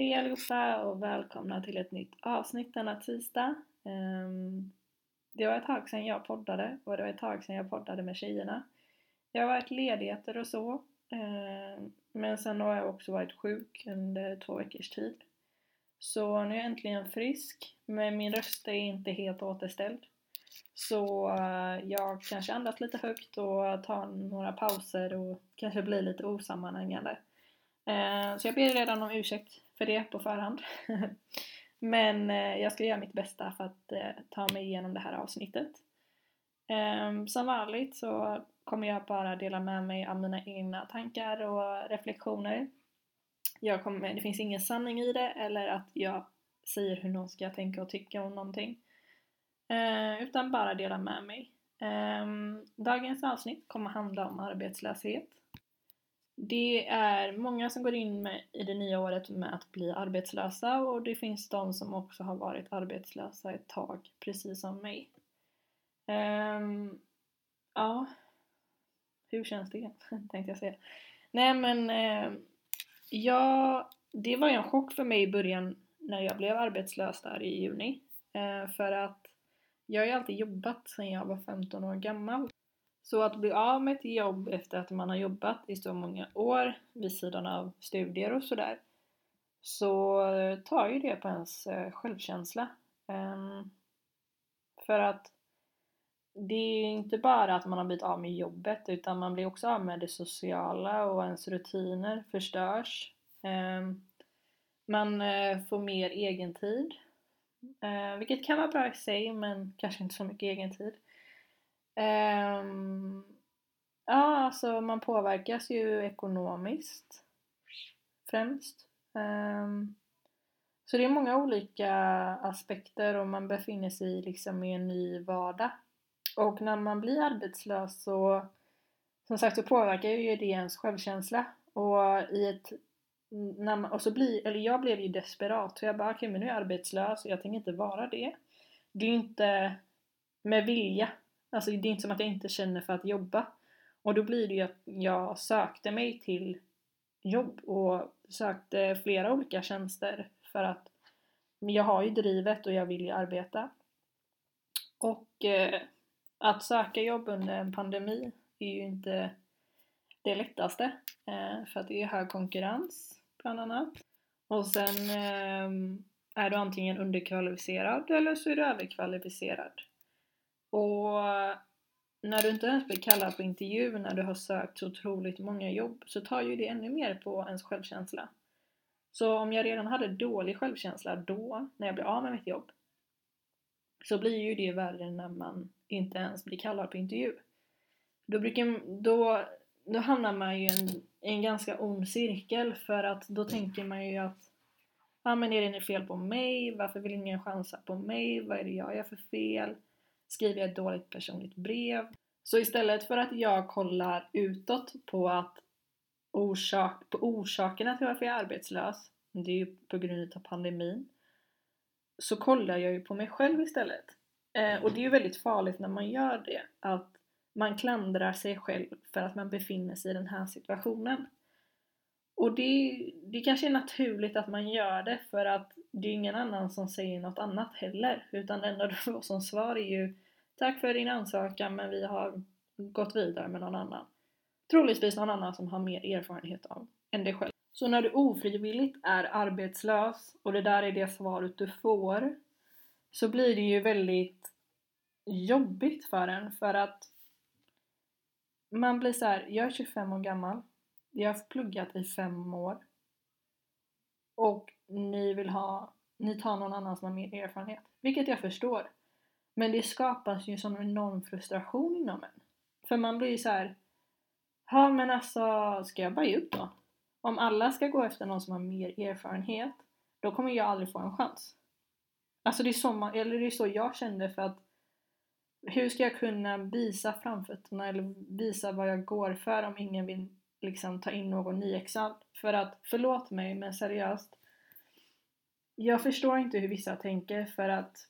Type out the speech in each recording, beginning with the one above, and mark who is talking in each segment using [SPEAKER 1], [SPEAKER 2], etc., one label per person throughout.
[SPEAKER 1] Hej allihopa och välkomna till ett nytt avsnitt denna tisdag. Ehm, det var ett tag sedan jag poddade och det var ett tag sedan jag poddade med tjejerna. Jag har varit ledigheter och så. Ehm, men sen har jag också varit sjuk under två veckors tid. Så nu är jag äntligen frisk, men min röst är inte helt återställd. Så eh, jag kanske andas lite högt och tar några pauser och kanske blir lite osammanhängande. Ehm, så jag ber redan om ursäkt för det på förhand. Men eh, jag ska göra mitt bästa för att eh, ta mig igenom det här avsnittet. Ehm, som vanligt så kommer jag bara dela med mig av mina egna tankar och reflektioner. Jag kommer, det finns ingen sanning i det eller att jag säger hur någon ska tänka och tycka om någonting. Ehm, utan bara dela med mig. Ehm, dagens avsnitt kommer handla om arbetslöshet. Det är många som går in med, i det nya året med att bli arbetslösa och det finns de som också har varit arbetslösa ett tag, precis som mig. Um, ja, hur känns det? tänkte jag säga. Nej men, uh, ja, det var ju en chock för mig i början när jag blev arbetslös där i juni. Uh, för att jag har ju alltid jobbat sedan jag var 15 år gammal. Så att bli av med ett jobb efter att man har jobbat i så många år vid sidan av studier och sådär så tar ju det på ens eh, självkänsla. Ehm, för att det är inte bara att man har blivit av med jobbet utan man blir också av med det sociala och ens rutiner förstörs. Ehm, man eh, får mer egentid eh, vilket kan vara bra i sig men kanske inte så mycket egen tid. Ehm, Alltså man påverkas ju ekonomiskt främst. Um, så det är många olika aspekter och man befinner sig liksom i en ny vardag. Och när man blir arbetslös så som sagt så påverkar ju det ens självkänsla och i ett när man, och så blir, eller jag blev ju desperat så jag bara okej okay, men nu är jag arbetslös och jag tänker inte vara det. Det är ju inte med vilja. Alltså det är inte som att jag inte känner för att jobba. Och då blir det ju att jag sökte mig till jobb och sökte flera olika tjänster för att jag har ju drivet och jag vill ju arbeta. Och eh, att söka jobb under en pandemi är ju inte det lättaste eh, för att det är hög konkurrens bland annat. Och sen eh, är du antingen underkvalificerad eller så är du överkvalificerad. Och när du inte ens blir kallad på intervju när du har sökt så otroligt många jobb så tar ju det ännu mer på ens självkänsla. Så om jag redan hade dålig självkänsla då, när jag blev av med mitt jobb, så blir ju det värre när man inte ens blir kallad på intervju. Då, brukar, då, då hamnar man ju i en en ganska ond cirkel för att då tänker man ju att ja men är det något fel på mig? Varför vill ingen chansa på mig? Vad är det jag gör för fel? Skriver jag ett dåligt personligt brev? Så istället för att jag kollar utåt på att orsak, på orsakerna till varför jag är arbetslös, det är ju på grund av pandemin, så kollar jag ju på mig själv istället. Eh, och det är ju väldigt farligt när man gör det, att man klandrar sig själv för att man befinner sig i den här situationen. Och det, det kanske är naturligt att man gör det för att det är ingen annan som säger något annat heller. Utan det enda du får som svar är ju Tack för din ansökan men vi har gått vidare med någon annan. Troligtvis någon annan som har mer erfarenhet av än dig själv. Så när du ofrivilligt är arbetslös och det där är det svaret du får så blir det ju väldigt jobbigt för en för att man blir så här, jag är 25 år gammal, jag har pluggat i fem år och ni vill ha, ni tar någon annan som har mer erfarenhet. Vilket jag förstår. Men det skapas ju som enorm frustration inom en. För man blir ju så här, ja men alltså, ska jag bara ge upp då? Om alla ska gå efter någon som har mer erfarenhet, då kommer jag aldrig få en chans. Alltså det är så, man, eller det är så jag kände för att hur ska jag kunna visa framfötterna eller visa vad jag går för om ingen vill liksom ta in någon nyexad? För att, förlåt mig men seriöst, jag förstår inte hur vissa tänker för att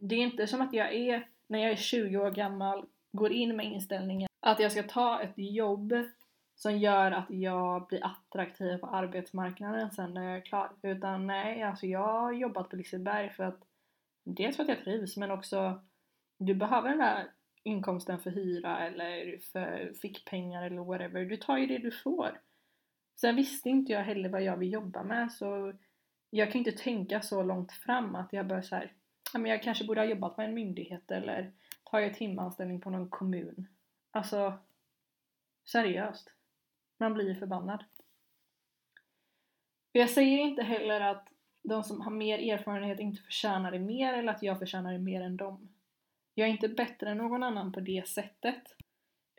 [SPEAKER 1] det är inte som att jag är, när jag är 20 år gammal, går in med inställningen att jag ska ta ett jobb som gör att jag blir attraktiv på arbetsmarknaden sen när jag är klar. Utan nej, alltså jag har jobbat på Liseberg för att dels för att jag trivs men också du behöver den där inkomsten för hyra eller för fickpengar eller whatever. Du tar ju det du får. Sen visste inte jag heller vad jag vill jobba med så jag kan inte tänka så långt fram att jag bör så här, jag kanske borde ha jobbat på en myndighet eller tagit timanställning på någon kommun. Alltså, seriöst. Man blir förbannad. Jag säger inte heller att de som har mer erfarenhet inte förtjänar det mer eller att jag förtjänar det mer än dem. Jag är inte bättre än någon annan på det sättet.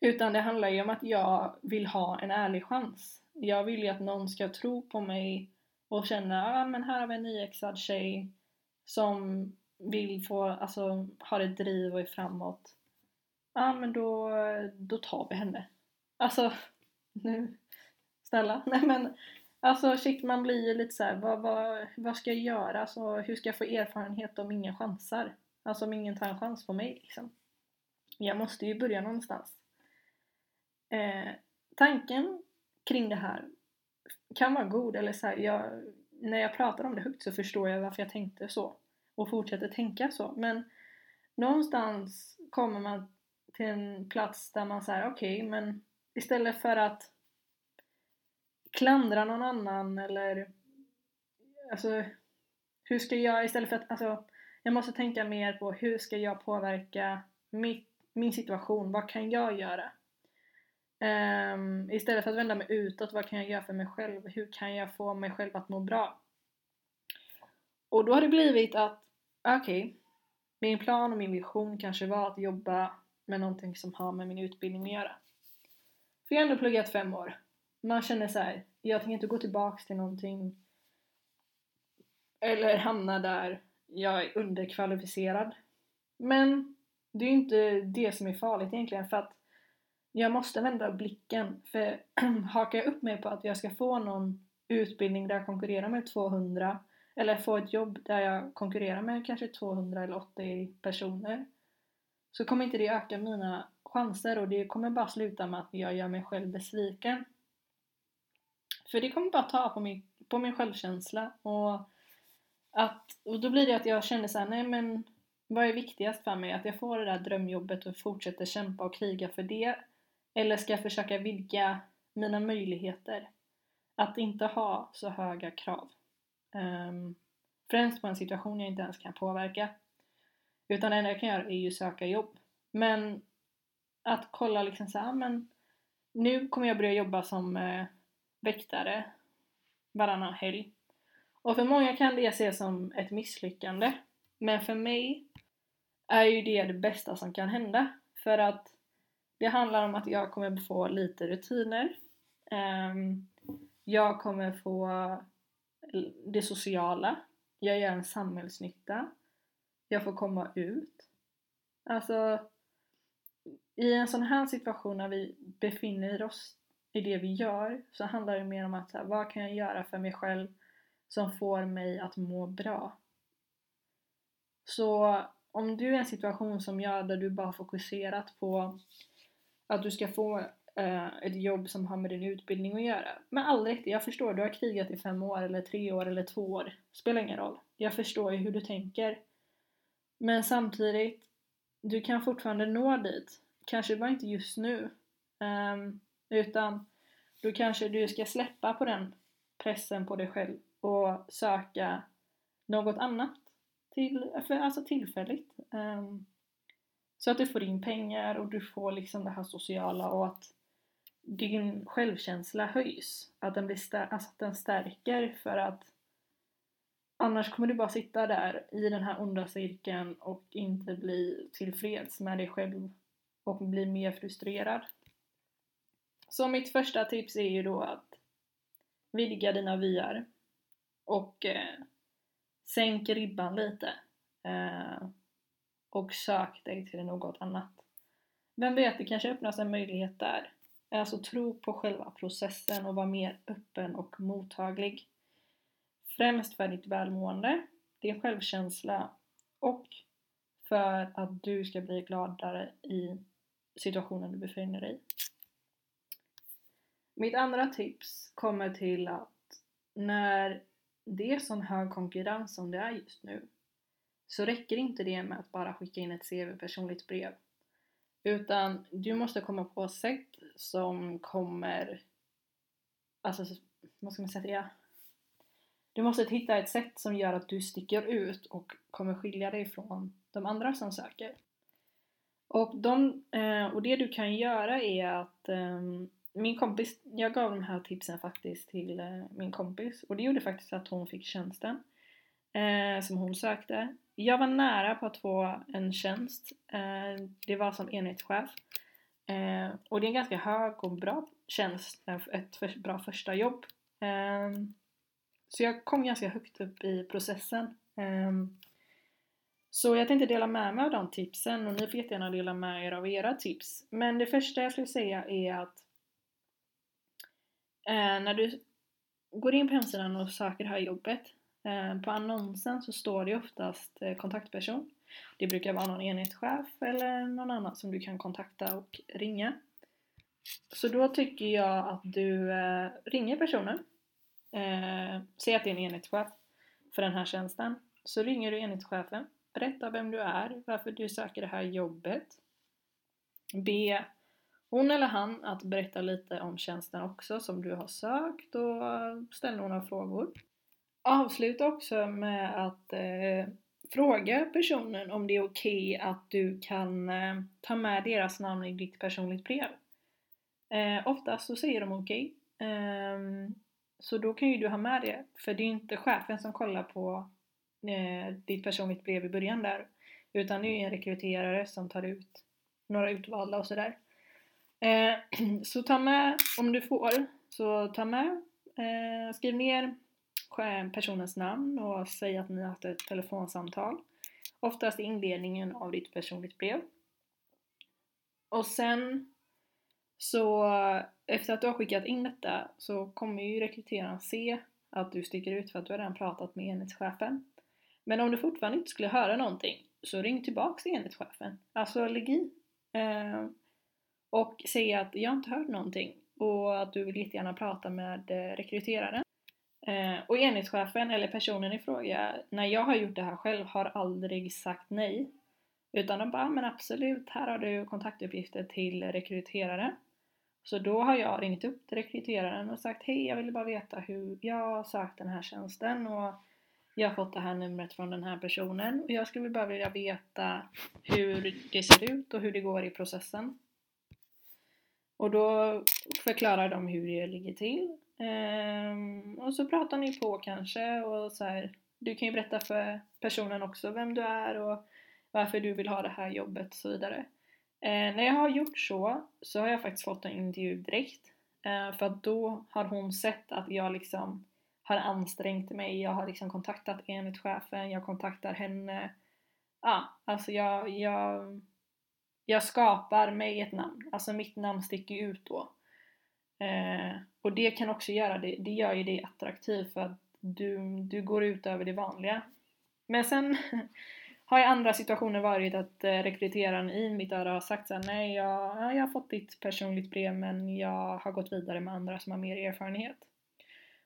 [SPEAKER 1] Utan det handlar ju om att jag vill ha en ärlig chans. Jag vill ju att någon ska tro på mig och känna att ah, men här har vi en nyexad tjej som vill få, alltså har ett driv och är framåt. Ja ah, men då, då tar vi henne. Alltså, nu, snälla. Nej men Alltså shit, man blir ju lite såhär, vad, vad, vad ska jag göra? Alltså, hur ska jag få erfarenhet om ingen chansar? Alltså om ingen tar en chans på mig liksom. Jag måste ju börja någonstans. Eh, tanken kring det här kan vara god, eller så här, jag, när jag pratar om det högt så förstår jag varför jag tänkte så och fortsätter tänka så. Men någonstans kommer man till en plats där man säger okej, okay, men istället för att klandra någon annan eller alltså hur ska jag istället för att alltså jag måste tänka mer på hur ska jag påverka mitt, min situation, vad kan jag göra? Um, istället för att vända mig utåt, vad kan jag göra för mig själv? Hur kan jag få mig själv att må bra? Och då har det blivit att, okej, okay, min plan och min vision kanske var att jobba med någonting som har med min utbildning att göra. För jag har ändå pluggat fem år man känner så här, jag tänker inte gå tillbaks till någonting eller hamna där jag är underkvalificerad. Men det är ju inte det som är farligt egentligen för att jag måste vända blicken för hakar jag upp mig på att jag ska få någon utbildning där jag konkurrerar med 200 eller få ett jobb där jag konkurrerar med kanske 200 eller 80 personer så kommer inte det öka mina chanser och det kommer bara sluta med att jag gör mig själv besviken. För det kommer bara ta på min, på min självkänsla och, att, och då blir det att jag känner såhär, nej men vad är viktigast för mig? Att jag får det där drömjobbet och fortsätter kämpa och kriga för det? Eller ska jag försöka vidga mina möjligheter? Att inte ha så höga krav. Um, främst på en situation jag inte ens kan påverka. Utan det enda jag kan göra är ju söka jobb. Men att kolla liksom såhär, men nu kommer jag börja jobba som eh, väktare varannan helg. Och för många kan det ses som ett misslyckande. Men för mig är ju det det bästa som kan hända. För att det handlar om att jag kommer få lite rutiner. Ehm, jag kommer få det sociala. Jag gör en samhällsnytta. Jag får komma ut. Alltså, i en sån här situation när vi befinner oss i det vi gör så handlar det mer om att så här, vad kan jag göra för mig själv som får mig att må bra? Så om du är i en situation som jag där du bara fokuserat på att du ska få eh, ett jobb som har med din utbildning att göra. Men aldrig, jag förstår, du har krigat i fem år eller tre år eller två år. Spelar ingen roll. Jag förstår ju hur du tänker. Men samtidigt, du kan fortfarande nå dit. Kanske bara inte just nu. Um, utan då kanske du ska släppa på den pressen på dig själv och söka något annat till, för, alltså tillfälligt. Um, så att du får in pengar och du får liksom det här sociala och att din självkänsla höjs. Att den, blir stär- alltså att den stärker för att annars kommer du bara sitta där i den här onda cirkeln och inte bli tillfreds med dig själv och bli mer frustrerad. Så mitt första tips är ju då att vidga dina vyer och eh, sänk ribban lite eh, och sök dig till något annat. Vem vet, det kanske öppnas en möjlighet där. Alltså tro på själva processen och var mer öppen och mottaglig. Främst för ditt välmående, din självkänsla och för att du ska bli gladare i situationen du befinner dig i. Mitt andra tips kommer till att när det är sån hög konkurrens som det är just nu så räcker inte det med att bara skicka in ett CV personligt brev. Utan du måste komma på sätt som kommer, alltså vad ska man säga? Du måste hitta ett sätt som gör att du sticker ut och kommer skilja dig från de andra som söker. Och, de, eh, och det du kan göra är att ehm, min kompis, jag gav de här tipsen faktiskt till eh, min kompis och det gjorde faktiskt att hon fick tjänsten eh, som hon sökte. Jag var nära på att få en tjänst. Eh, det var som enhetschef. Eh, och det är en ganska hög och bra tjänst, ett för, bra första jobb. Eh, så jag kom ganska högt upp i processen. Ehm, så jag tänkte dela med mig av de tipsen och ni får jättegärna dela med er av era tips. Men det första jag skulle säga är att Eh, när du går in på hemsidan och söker det här jobbet Eh, på annonsen så står det oftast eh, kontaktperson. Det brukar vara någon enhetschef eller någon annan som du kan kontakta och ringa. Så då tycker jag att du eh, ringer personen. Eh, säg att det är en enhetschef för den här tjänsten. Så ringer du enhetschefen, Berätta vem du är, varför du söker det här jobbet. Be hon eller han att berätta lite om tjänsten också som du har sökt och ställa några frågor avsluta också med att eh, fråga personen om det är okej okay att du kan eh, ta med deras namn i ditt personligt brev. Eh, oftast så säger de okej. Okay. Eh, så då kan ju du ha med det, för det är inte chefen som kollar på eh, ditt personligt brev i början där. Utan det är en rekryterare som tar ut några utvalda och sådär. Eh, så ta med, om du får, så ta med, eh, skriv ner personens namn och säg att ni har haft ett telefonsamtal. Oftast i inledningen av ditt personligt brev. Och sen så efter att du har skickat in detta så kommer ju rekryteraren se att du sticker ut för att du har redan pratat med enhetschefen. Men om du fortfarande inte skulle höra någonting så ring tillbaks till enhetschefen. Alltså lägg i. Eh, och säga att jag inte hört någonting och att du vill jättegärna prata med eh, rekryteraren. Eh, och enhetschefen eller personen i fråga, när jag har gjort det här själv, har aldrig sagt nej. Utan de bara, men absolut, här har du kontaktuppgifter till rekryteraren. Så då har jag ringt upp till rekryteraren och sagt hej, jag vill bara veta hur jag har sökt den här tjänsten och jag har fått det här numret från den här personen och jag skulle bara vilja veta hur det ser ut och hur det går i processen. Och då förklarar de hur det ligger till Um, och så pratar ni på kanske och så här, du kan ju berätta för personen också vem du är och varför du vill ha det här jobbet och så vidare. Uh, när jag har gjort så, så har jag faktiskt fått en intervju direkt. Uh, för att då har hon sett att jag liksom har ansträngt mig, jag har liksom kontaktat enhetschefen, jag kontaktar henne. Ja, alltså jag, jag, jag skapar mig ett namn, alltså mitt namn sticker ut då. Eh, och det kan också göra det, det gör ju det attraktivt för att du, du går ut över det vanliga. Men sen har i andra situationer varit att eh, rekryteraren i mitt öra har sagt såhär, nej jag, jag har fått ditt personligt brev men jag har gått vidare med andra som har mer erfarenhet.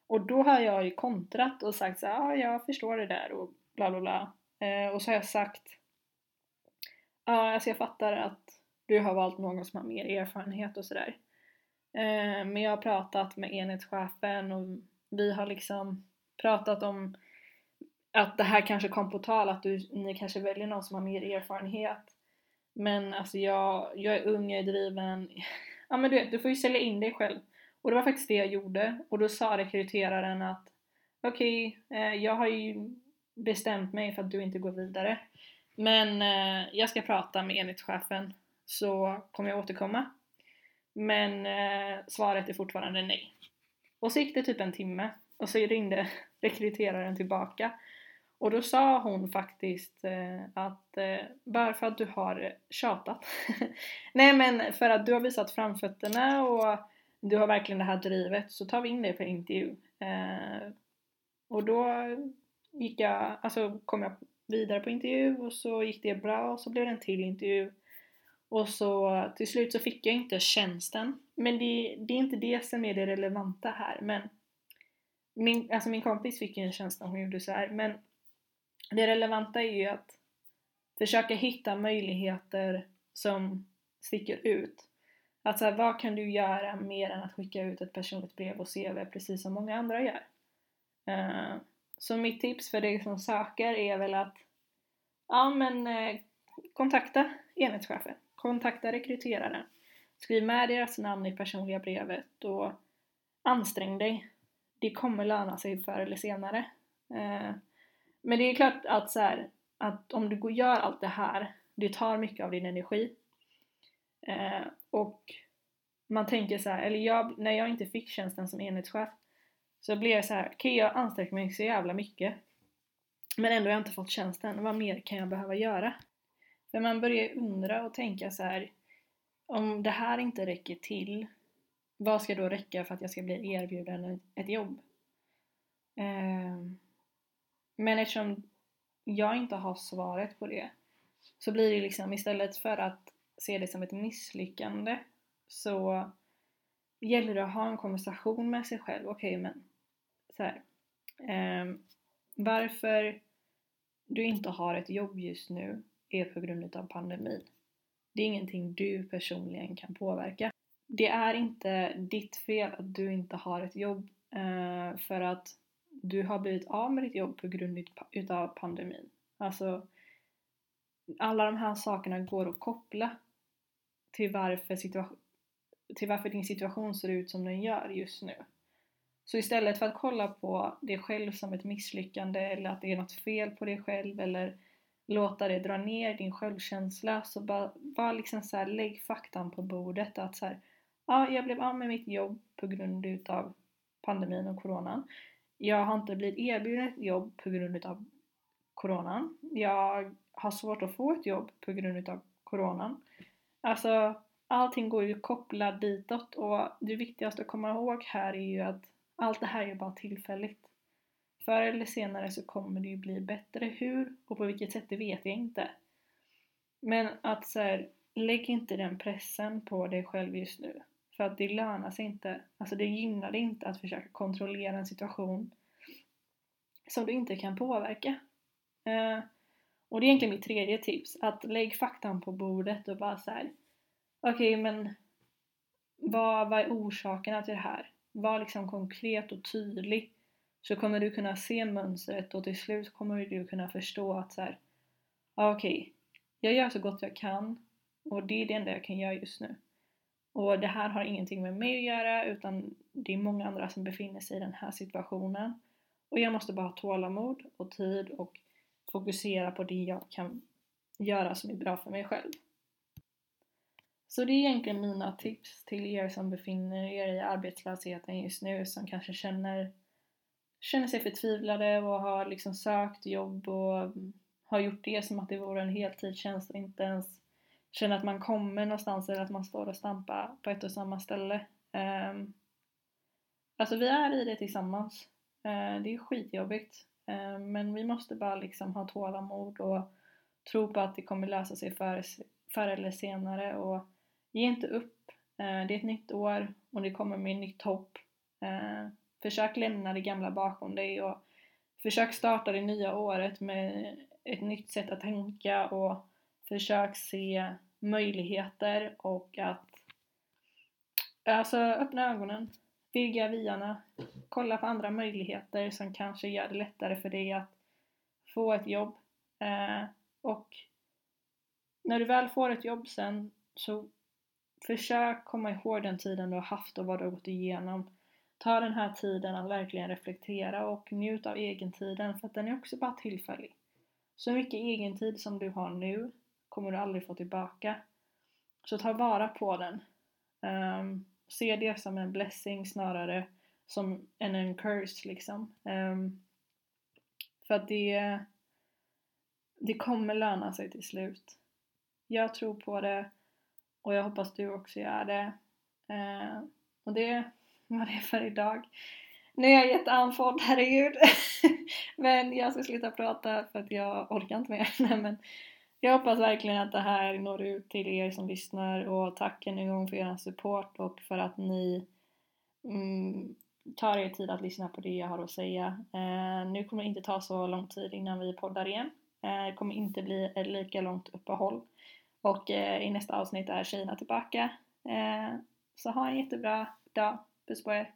[SPEAKER 1] Och då har jag ju kontrat och sagt såhär, ja jag förstår det där och bla bla bla. Eh, och så har jag sagt, ja alltså jag fattar att du har valt någon som har mer erfarenhet och sådär. Eh, men jag har pratat med enhetschefen och vi har liksom pratat om att det här kanske kom på tal, att du, ni kanske väljer någon som har mer erfarenhet. Men alltså jag, jag är ung, jag är driven. Ja men du vet, du får ju sälja in dig själv. Och det var faktiskt det jag gjorde. Och då sa rekryteraren att okej, okay, eh, jag har ju bestämt mig för att du inte går vidare. Men eh, jag ska prata med enhetschefen så kommer jag återkomma. Men eh, svaret är fortfarande nej. Och så gick det typ en timme och så ringde rekryteraren tillbaka och då sa hon faktiskt eh, att eh, bara för att du har tjatat Nej men för att du har visat framfötterna och du har verkligen det här drivet så tar vi in dig på intervju. Eh, och då gick jag, alltså kom jag vidare på intervju och så gick det bra och så blev det en till intervju Och så till slut så fick jag inte tjänsten. Men det, det är inte det som är det relevanta här. Men min, alltså min kompis fick ju en tjänst när hon gjorde så här. Men det relevanta är ju att försöka hitta möjligheter som sticker ut. Att så här, vad kan du göra mer än att skicka ut ett personligt brev och CV precis som många andra gör? Uh, så mitt tips för dig som söker är väl att ja, men, eh, kontakta enhetschefen, kontakta rekryteraren, skriv med deras namn i personliga brevet och ansträng dig. Det kommer löna sig förr eller senare. Eh, men det är klart att, så här, att om du gör allt det här, det tar mycket av din energi. Eh, och man tänker så här, eller jag, när jag inte fick tjänsten som enhetschef så blev jag så här, okej okay, jag ansträngt mig så jävla mycket men ändå har jag inte fått tjänsten, vad mer kan jag behöva göra? För man börjar undra och tänka så här, om det här inte räcker till, vad ska då räcka för att jag ska bli erbjuden ett jobb? Ehm, men eftersom jag inte har svaret på det så blir det liksom istället för att se det som ett misslyckande så gäller det att ha en konversation med sig själv. Okej, okay, men så här, eh, varför du inte har ett jobb just nu är på grund av pandemin. Det är ingenting du personligen kan påverka. Det är inte ditt fel att du inte har ett jobb eh, för att du har blivit av med ditt jobb på grund utav pandemin. Alltså, alla de här sakerna går att koppla till varför, till varför din situation ser ut som den gör just nu. Så istället för att kolla på dig själv som ett misslyckande eller att det är något fel på dig själv eller låta det dra ner din självkänsla så bara, bara liksom så här, lägg faktan på bordet att så här, ja, jag blev av med mitt jobb på grund utav pandemin och coronan. Jag har inte blivit erbjuden ett jobb på grund utav coronan. Jag har svårt att få ett jobb på grund utav coronan. Alltså, allting går ju kopplat ditåt och det viktigaste att komma ihåg här är ju att allt det här är ju bara tillfälligt. Förr eller senare så kommer det ju bli bättre. Hur och på vilket sätt det vet jag inte. Men att så här, lägg inte den pressen på dig själv just nu. För att det lönar sig inte. Alltså det gynnar dig inte att försöka kontrollera en situation som du inte kan påverka. Uh, och det är egentligen mitt tredje tips. Att lägg faktan på bordet och bara så här. Okej okay, men vad, vad är orsakerna till det här? Var liksom konkret och tydlig så kommer du kunna se mönstret och till slut kommer du kunna förstå att så här, okej, okay, jag gör så gott jag kan och det är det enda jag kan göra just nu. Och det här har ingenting med mig att göra utan det är många andra som befinner sig i den här situationen. Och jag måste bara ha tålamod och tid och fokusera på det jag kan göra som är bra för mig själv. Så det är egentligen mina tips till er som befinner er i arbetslösheten just nu som kanske känner, känner sig förtvivlade och har liksom sökt jobb och har gjort det som att det vore en heltidstjänst och inte ens känner att man kommer någonstans eller att man står och stampar på ett och samma ställe. Um, alltså vi är i det tillsammans. Uh, det är skitjobbigt. Uh, men vi måste bara liksom ha tålamod och tro på att det kommer lösa sig förr för eller senare och Ge inte upp. Eh, det är ett nytt år och det kommer med nytt hopp. Eh, försök lämna det gamla bakom dig och försök starta det nya året med ett nytt sätt att tänka och försök se möjligheter och att alltså öppna ögonen, vidga vyarna, kolla på andra möjligheter som kanske gör det lättare för dig att få ett jobb. Eh, och när du väl får ett jobb sen så Försök komma ihåg den tiden du har haft och vad du har gått igenom. Ta den här tiden att verkligen reflektera och njut av egentiden för att den är också bara tillfällig. Så mycket egentid som du har nu kommer du aldrig få tillbaka. Så ta vara på den. Um, se det som en blessing snarare som än en curse liksom. Um, för att det, det kommer löna sig till slut. Jag tror på det och jag hoppas du också gör det. Eh, och det var det för idag. Nu är jag jätteandfådd, herregud. men jag ska sluta prata för att jag orkar inte mer. Nej, men Jag hoppas verkligen att det här når ut till er som lyssnar och tack än en gång för er support och för att ni mm, tar er tid att lyssna på det jag har att säga. Eh, nu kommer det inte ta så lång tid innan vi poddar igen. Eh, det kommer inte bli ett lika långt uppehåll. Och eh, i nästa avsnitt är tjejerna tillbaka. Eh, så ha en jättebra dag. Puss på er!